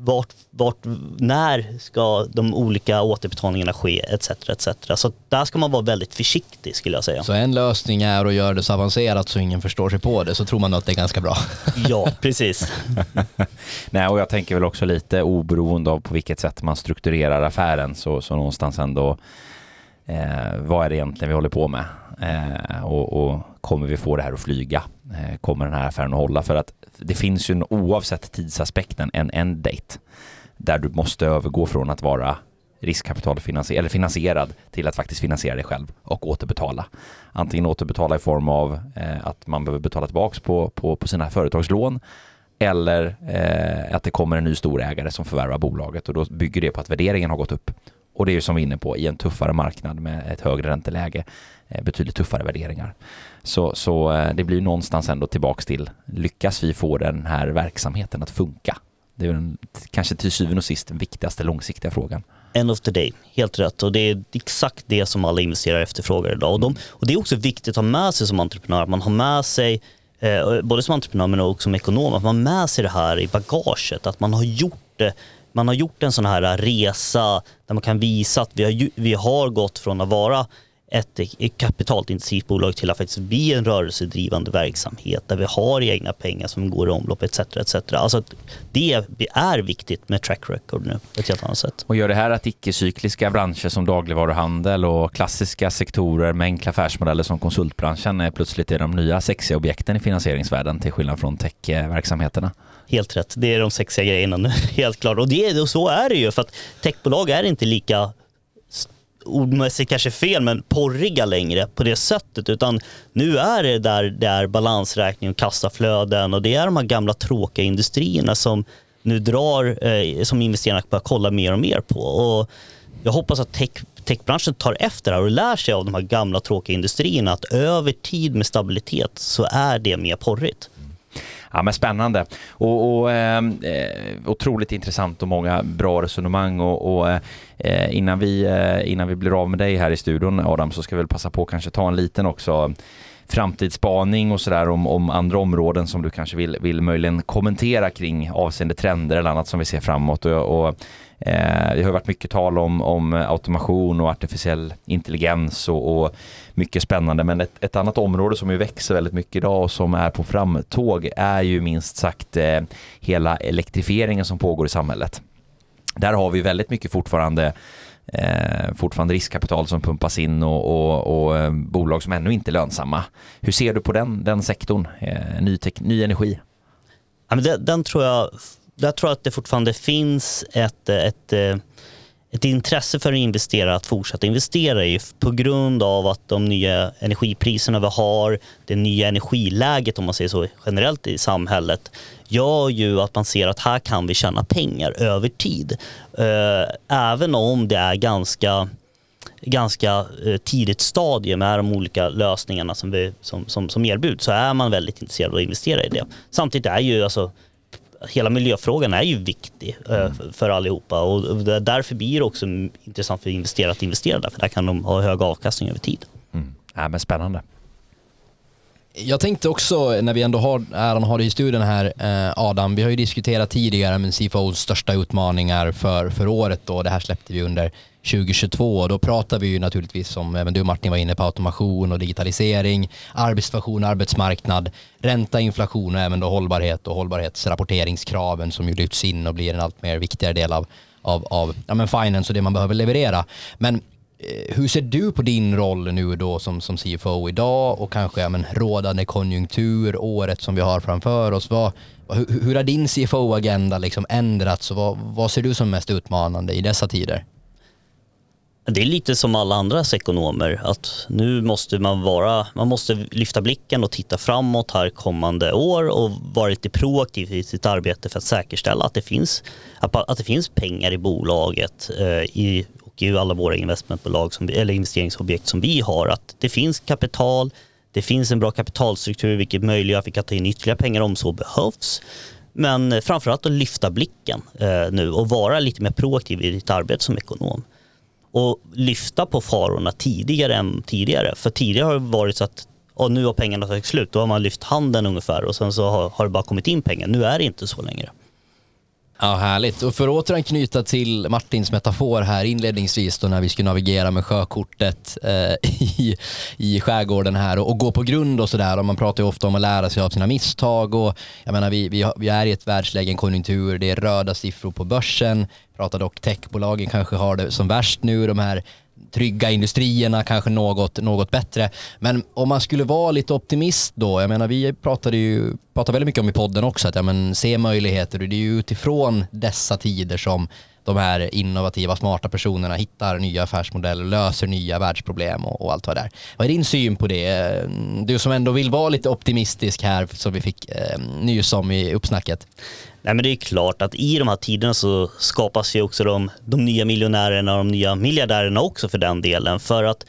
vart, vart, när ska de olika återbetalningarna ske etc. etc. Så där ska man vara väldigt försiktig skulle jag säga. Så en lösning är att göra det så avancerat så ingen förstår sig på det, så tror man att det är ganska bra. *laughs* Ja, precis. *laughs* Nej, och jag tänker väl också lite oberoende av på vilket sätt man strukturerar affären så, så någonstans ändå eh, vad är det egentligen vi håller på med? Eh, och, och, kommer vi få det här att flyga? Eh, kommer den här affären att hålla? För att det finns ju oavsett tidsaspekten en end date där du måste övergå från att vara riskkapitalfinansierad eller finansierad till att faktiskt finansiera dig själv och återbetala. Antingen återbetala i form av eh, att man behöver betala tillbaka på, på, på sina företagslån eller eh, att det kommer en ny storägare som förvärvar bolaget och då bygger det på att värderingen har gått upp. Och det är ju som vi är inne på, i en tuffare marknad med ett högre ränteläge, Eh, betydligt tuffare värderingar. Så, så eh, det blir någonstans ändå tillbaks till, lyckas vi få den här verksamheten att funka? Det är den, kanske till syvende och sist den viktigaste långsiktiga frågan. End of the day, helt rätt. Och det är exakt det som alla investerare efterfrågar idag. Och, de, och det är också viktigt att ha med sig som entreprenör, att man har med sig eh, både som entreprenör men också som ekonom, att man har med sig det här i bagaget, att man har gjort det man har gjort en sån här resa där man kan visa att vi har, vi har gått från att vara ett, kapitalintensivt bolag till att faktiskt bli en rörelsedrivande verksamhet där vi har egna pengar som går i omlopp etc. etc. Alltså det är viktigt med track record nu på ett helt annat sätt. Och gör det här att icke-cykliska branscher som dagligvaruhandel och klassiska sektorer med enkla affärsmodeller som konsultbranschen är plötsligt är de nya sexiga objekten i finansieringsvärlden till skillnad från techverksamheterna? Helt rätt. Det är de sexiga grejerna nu, *laughs* helt klart. Och, det, och så är det ju för att techbolag är inte lika ordmässigt kanske fel, men porriga längre på det sättet. Utan nu är det där det är balansräkning och kassaflöden och det är de här gamla tråkiga industrierna som nu drar, eh, som investerarna börjar kolla mer och mer på. Och jag hoppas att tech, techbranschen tar efter det här och lär sig av de här gamla tråkiga industrierna att över tid med stabilitet så är det mer porrigt. Ja men spännande. Och, och ehm, eh, otroligt intressant och många bra resonemang. Och, och eh, innan, vi, eh, innan vi blir av med dig här i studion Adam så ska vi väl passa på att kanske ta en liten också framtidsspaning och sådär om, om andra områden som du kanske vill, vill möjligen kommentera kring avseende trender eller annat som vi ser framåt och, och Eh, det har varit mycket tal om, om automation och artificiell intelligens och, och mycket spännande. Men ett, ett, annat område som ju växer väldigt mycket idag och som är på framtåg är ju minst sagt eh, hela elektrifieringen som pågår i samhället. Där har vi väldigt mycket fortfarande eh, fortfarande riskkapital som pumpas in och, och, och eh, bolag som ännu inte är lönsamma. Hur ser du på den, den sektorn, eh, ny, ny energi? Ja, men den, den tror jag jag tror att det fortfarande finns ett, ett, eh, ett intresse för investerare att fortsätta investera i på grund av att de nya energipriserna vi har, det nya energiläget om man säger så generellt i samhället gör ju att man ser att här kan vi tjäna pengar över tid. Eh, även om det är ganska ganska eh, tidigt stadie med de olika lösningarna som, vi, som, som, som erbjuds så är man väldigt intresserad av att investera i det. Samtidigt är ju alltså hela miljöfrågan är ju viktig mm. för allihopa och därför blir det också intressant för investerare att investera där, för där kan de ha hög avkastning över tid. Mm. Ja, men spännande. Jag tänkte också, när vi ändå har äran att ha dig i studion här, eh, Adam, vi har ju diskuterat tidigare med CFOs största utmaningar för, för året då, det här släppte vi under 2022 och då pratar vi ju naturligtvis som även du Martin var inne på automation och digitalisering, arbetssituation, arbetsmarknad, ränta, inflation och även då hållbarhet och hållbarhetsrapporteringskraven som ju lyfts in och blir en allt mer viktigare del av, av, av ja, men finance och det man behöver leverera. Men eh, hur ser du på din roll nu då som, som CFO idag och kanske ja, men, rådande konjunktur, året som vi har framför oss? Vad, hur, hur har din CFO-agenda liksom ändrats och vad, vad ser du som mest utmanande i dessa tider? Det är lite som alla andras ekonomer, att nu måste man vara, man måste lyfta blicken och titta framåt här kommande år och vara lite proaktiv i sitt arbete för att säkerställa att det finns, att det finns pengar i bolaget eh, i, och i alla våra investmentbolag som, eller investeringsobjekt som vi har, att det finns kapital, det finns en bra kapitalstruktur vilket möjliggör att vi kan ta in ytterligare pengar om så behövs. Men framförallt att lyfta blicken eh, nu och vara lite mer proaktiv i ditt arbete som ekonom och lyfta på farorna tidigare än tidigare. För tidigare har det varit så att och nu har pengarna tagit slut. Då har man lyft handen ungefär och sen så har, har det bara kommit in pengar. Nu är det inte så längre. Ja, härligt. Och för att återanknyta till Martins metafor här inledningsvis då när vi skulle navigera med sjökortet eh, *laughs* i, i skärgården här och, och gå på grund och sådär. Man pratar ju ofta om att lära sig av sina misstag och jag menar vi, vi, vi är i ett världsläge, en konjunktur, det är röda siffror på börsen. Pratar dock techbolagen kanske har det som värst nu, de här trygga industrierna kanske något, något bättre. Men om man skulle vara lite optimist då, jag menar vi pratade ju pratade väldigt mycket om i podden också, att ja, men, se möjligheter och det är ju utifrån dessa tider som de här innovativa, smarta personerna hittar nya affärsmodeller, löser nya världsproblem och, och allt vad det är. Vad är din syn på det? Eh, du som ändå vill vara lite optimistisk här, som vi fick eh, nys om i uppsnacket. Nej, men det är klart att i de här tiderna så skapas ju också de, de nya miljonärerna och de nya miljardärerna också för den delen. För att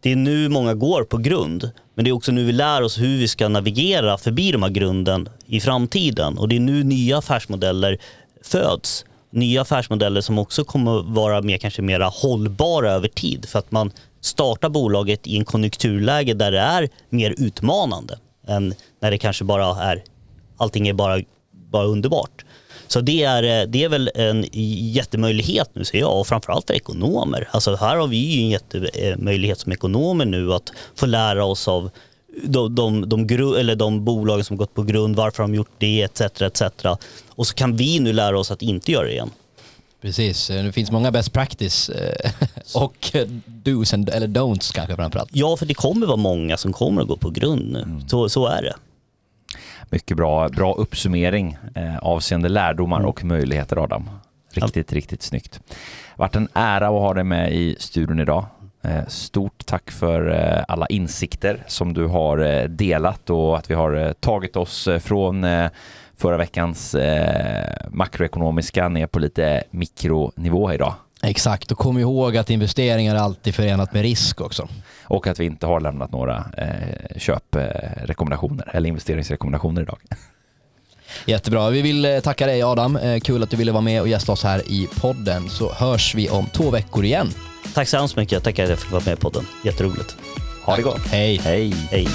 det är nu många går på grund. Men det är också nu vi lär oss hur vi ska navigera förbi de här grunden i framtiden. Och det är nu nya affärsmodeller föds. Nya affärsmodeller som också kommer vara mer, kanske mer hållbara över tid. För att man startar bolaget i en konjunkturläge där det är mer utmanande än när det kanske bara är allting är bara bara underbart. Så det är, det är väl en jättemöjlighet nu ser jag och framförallt för ekonomer. Alltså här har vi ju en jättemöjlighet som ekonomer nu att få lära oss av de, de, de, eller de bolagen som gått på grund, varför de gjort det etc. etc. Och så kan vi nu lära oss att inte göra det igen. Precis, det finns många best practice eh, *laughs* och dos and, eller don'ts kanske framförallt. Ja, för det kommer vara många som kommer att gå på grund nu. Mm. Så, så är det. Mycket bra, bra uppsummering eh, avseende lärdomar mm. och möjligheter Adam. Riktigt, ja. riktigt snyggt. Vart en ära att ha dig med i studion idag. Eh, stort tack för eh, alla insikter som du har eh, delat och att vi har tagit oss från förra veckans makroekonomiska ner på lite mikronivå idag. Exakt, och kom ihåg att investeringar är alltid förenat med risk också. Och att vi inte har lämnat några eh, köprekommendationer eller investeringsrekommendationer idag. Jättebra. Vi vill eh, tacka dig Adam. Eh, kul att du ville vara med och gästa oss här i podden. Så hörs vi om två veckor igen. Tack så hemskt mycket. Tack att jag fick vara med i podden. Jätteroligt. Ha det gott. Hej. Hej. Hej.